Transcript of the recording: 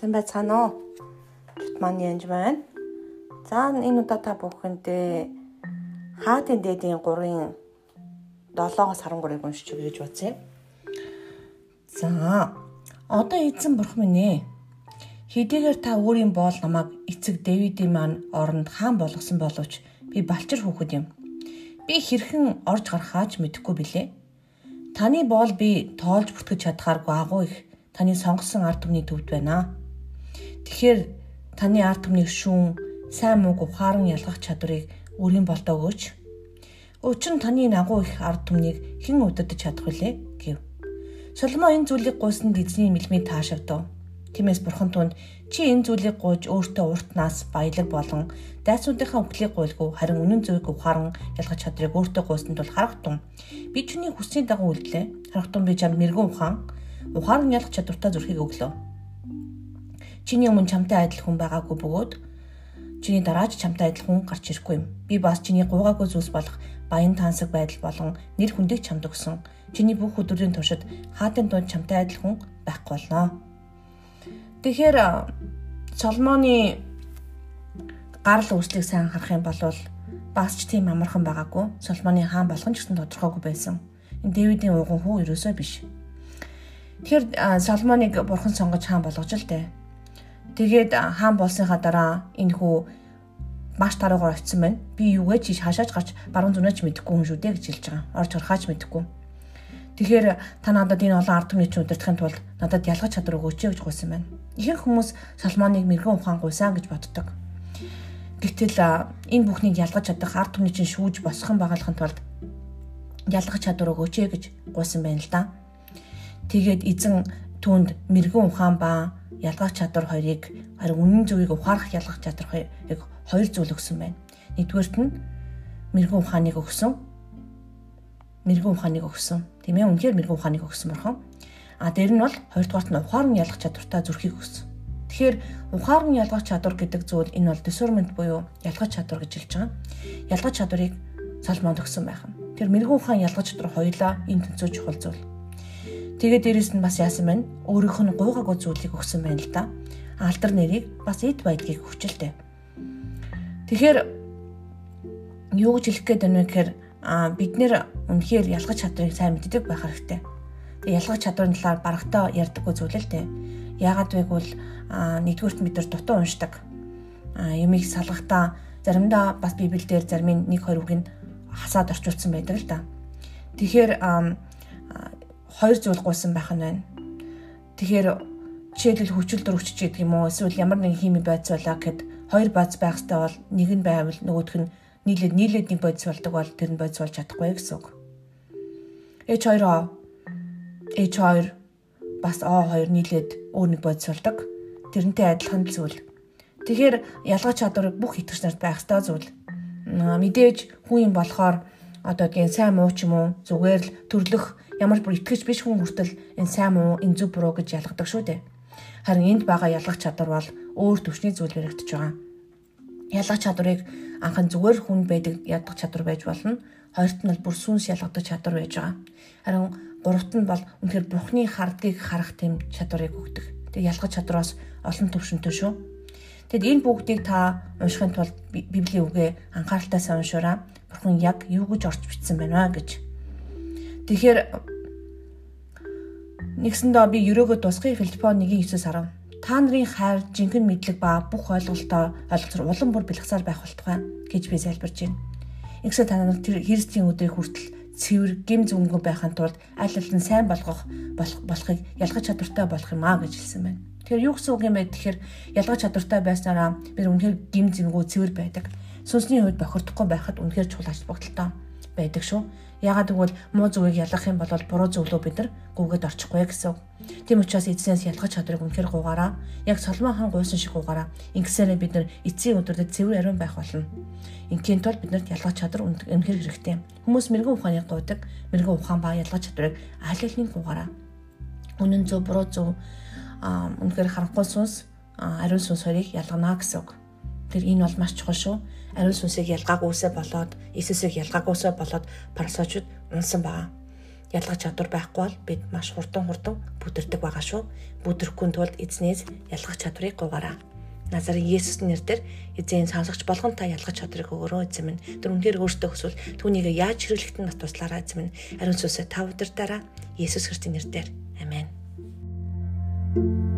Сайн байцгаана уу? Чут маань янж байна. За энэ удаа та бүхэндээ хаатын дээдийн 3-ын 7-оос 13-ыг уншиж өгье гэж бодсон юм. За одоо эзэн бурхан минь ээ. Хэдийгээр та өөрийн боол намайг эцэг Дэвидийн маань оронд хаан болгосон боловч би балчир хүүхэд юм. Би хэрхэн орж гарахаач мэдэхгүй билээ. Таны боол би тоолж бүртгэж чадхааргүй агуу их таны сонгосон ард түмний төвд байна. Тэгэхээр таны ард түмний шүүн, сайн мууг ухаан ялгах чадварыг өөрийн болдоо өгөөч. Нь таны агуу их ард түмнийг хэн удирдах чадах вүлээ гэв. Соломон энэ зүйлийг гуйсанд эзний мэлмийг таашаагдав. Тиймээс бурхан түнд чи энэ зүйлийг гуйж өөртөө уртнаас баялаг болон дайцуудынхаа үхлийг гуйлгүй харин үнэн зөвийг ухааран ялгах чадрыг өөртөө гуйсанд бол харахтун. Би чиний хүсний дагуу үлдлээ. Харахтун би чамд мэрэгэн ухаан ухааран ялгах чадвартай зүрхийг өглөө. Чиний өмнө чамтай адил хүн байгаагүй бөгөөд чиний дараач чамтай адил хүн гарч ирэхгүй юм. Би бас чиний гуугаагүй зүйлс болох баян тансаг байдал болон нэр хүндийг чамд өгсөн. Чиний бүх өдрийн туршид хаатын дунд чамтай адил хүн байхгүй болно Тэгэхээр Соломоны гарал үүслийг сайн харах юм бол бас ч тийм амархан байгаагүй. Соломоны хаан болох нь ч гэсэн тодорхойгүй байсан. Энэ Дэвидийн ууган хүү ерөөсөө биш. Тэгэхээр Соломоныг бурхан сонгож хаан болгож л дээ. Тэгээд хаан болсныхаа дараа энэ хүү маш таруугаар очсон байна. Би юугээ чи хашааж гарч баруун зүнэж мэдэхгүй хүн шүү дээ гэж хэлж байгаа. Орж харахаач мэдэхгүй. Тэгэхээр та надад энэ олон ард түмний чинь удирдахын тулд надад ялгаж чадвар өгөөч гэж гуйсан байна. Ихэнх хүмүүс Соломоныг мэрэгэн ухаан гуйсан гэж боддог. Гэтэл энэ бүхнийг ялгаж чадах ард түмний чинь шүүж босгон багалахын тулд ялгах чадвар өгөөч гэж гуйсан байна л да. Тэгээд эзэн түүнд мэрэгэн ухаан ба ялгах чадвар хоёрыг харин үнэн зөвийг ухаарах ялгах чадвар хоёрыг хоёр зүйл өгсөн байна. Нэгдүгээрт нь мэрэгэн ухааныг өгсөн. Мэрэгэн ухааныг өгсөн. Тийм ээ үнэхээр мэрэгэн ухааныг өгсөн бурхан. А дээр нь бол хоёрдугаарт нь ухаан ялгах чадвартай зүрхийг өгсөн. Тэгэхээр ухаан ялгах чадвар гэдэг зүйл энэ бол discernment буюу ялгах чадвар гэж хэлж байгаа. Ялгах чадварыг Соломонд өгсөн байх нь. Тэр мэрэгэн ухаан ялгах чадвар хоёулаа энэ тэнцүү чухал зүйл. Тэгээд дээрэс нь бас яасан байна? Өөрийнх нь гуйгаагүй зүйлийг өгсөн байна л да. Алдар нэрийг бас эд байдгийг өгчлээ. Тэгэхээр юу гэж хэлэх гээд байна вэ гэхээр бид нэр үнэхээр ялгах чадварыг сайн мэддэг байх хэрэгтэй ялгах чадварын талаар барагтаа ярьдаггүй зүйл л дээ. Яагаад вэ гэвэл нэгдүгürt бид нар дутуу уншдаг. Юмыг салгахтаа заримдаа бас библиэлд зарим нэг хоёр үг нь хасаад орчуулсан байдаг л да. Тэгэхээр хоёр зүйл гуйсан байх нь байна. Тэгэхээр жишээлбэл хүчил дөрөвч гэдэг юм уу эсвэл ямар нэгэн хими байц байлаа гэхэд хоёр бац байх хэрэгтэй бол нэг нь байвал нөгөөх нь нийлээд нийлээд нэг бодис болдог бол тэр нь бодис болж чадахгүй гэсэн үг. H2O H2 бас O2 нийлээд өөр нэг бодис болдог. Тэрнтэй адилхан зүйл. Тэгэхээр ялгаж чадвар бүх итгэж нарт байх ёстой зүйл. Мэдээж хүн юм болохоор одоо тийм сайн муу ч юм уу зүгээр л төрлөх ямар бүр итгэж биш хүн хүртэл энэ сайн муу энэ зөв буруу гэж ялгадаг шүү дээ. Харин энд байгаа ялгах чадвар бол өөр төвчний зүйл баригдаж байгаа. Ялгах чадварыг анхан зүгээр хүн байдаг ядах чадвар байж болно. Хоёрт нь бол бүр сүнс ялгадаг чадвар байж байгаа. Харин Гуравт нь бол үнэхээр Бурхны хардгийг харах тэм чадварыг өгдөг. Тэг ялгах чадвараас олон төвшөнтэй шүү. Тэгэд энэ бүгдийг та уншихын тулд Библийн үгээ анхааралтай уншаараа Бурхан яг юу гэж орч бичсэн байна гэж. Тэгэхээр нэгсэндээ би ерөөгөө тусгая Филиппо 1:9-10 та нарын хайр жинхэнэ мэдлэг ба бүх ойлголтоо ойлгохоор улам бүр бэлгсаар байх болтугай гэж би залбирж байна. Ингэсэн та нар тэр Христийн өдрийг хүртэл цэвэр гим зүнгэн байхын тулд аль нь сайн болгох болохыг ялгаж чадвартай болох юм а гэж хэлсэн байна. Тэгэхээр юу гэсэн үг юм бэ гэхээр ялгаж чадвартай байснараа бид үнэхээр гим зэмгүү цэвэр байдаг. Сүнсний үед бохирдохгүй байхад үнэхээр чухал ач холбогдолтой байдаг шүү. Ягаад гэвэл муу зүгийг ялгах юм бол буруу зөвлөө бид нар гүгээд орчихгүй гэсэн. Тийм учраас эзнээс ялгах чадварыг үнэхээр гугаараа яг Соломон хаан гуйсан шиг гугаараа ингэсээрээ бид нар эцсийн өдрөд цэвэр ариун байх болно. Ингийн тулд биднэрт ялгах чадвар үнэхээр хэрэгтэй. Хүмүүс мэрэгэн ухааныг гуйдаг. Мэрэгэн ухаан ба ялгах чадварыг аль алиныг гугаараа. Үнэн зөв буруу зөв үнэхээр харанхуй сүнс ариун сүнс хоёрыг ялгана гэсэн. Тэр энэ бол маш чухал шүү ариун сүнсийг ялгаагүйсээ болоод Иесусыг ялгаагүйсээ болоод парасочуд унсан байгаа. ялгах чадвар байхгүй бол бид маш хурдан хурдан бүдэрдэг байгаа шүү. Бүдрэхгүй тулд эзнээс ялгах чадварыг гуйгараа. Назарын Есүсний нэрээр эзэн сонсогч болгон та ялгах чадрыг өгөрөө эзэм минь. Тэр үнээр өөртөө хүсвэл түүнийг яаж хэрэглэхтэн нас туслаараа эзэм минь. Ариун сүнсээ та удирдаараа Есүс Христосийн нэрээр. Амен. thank you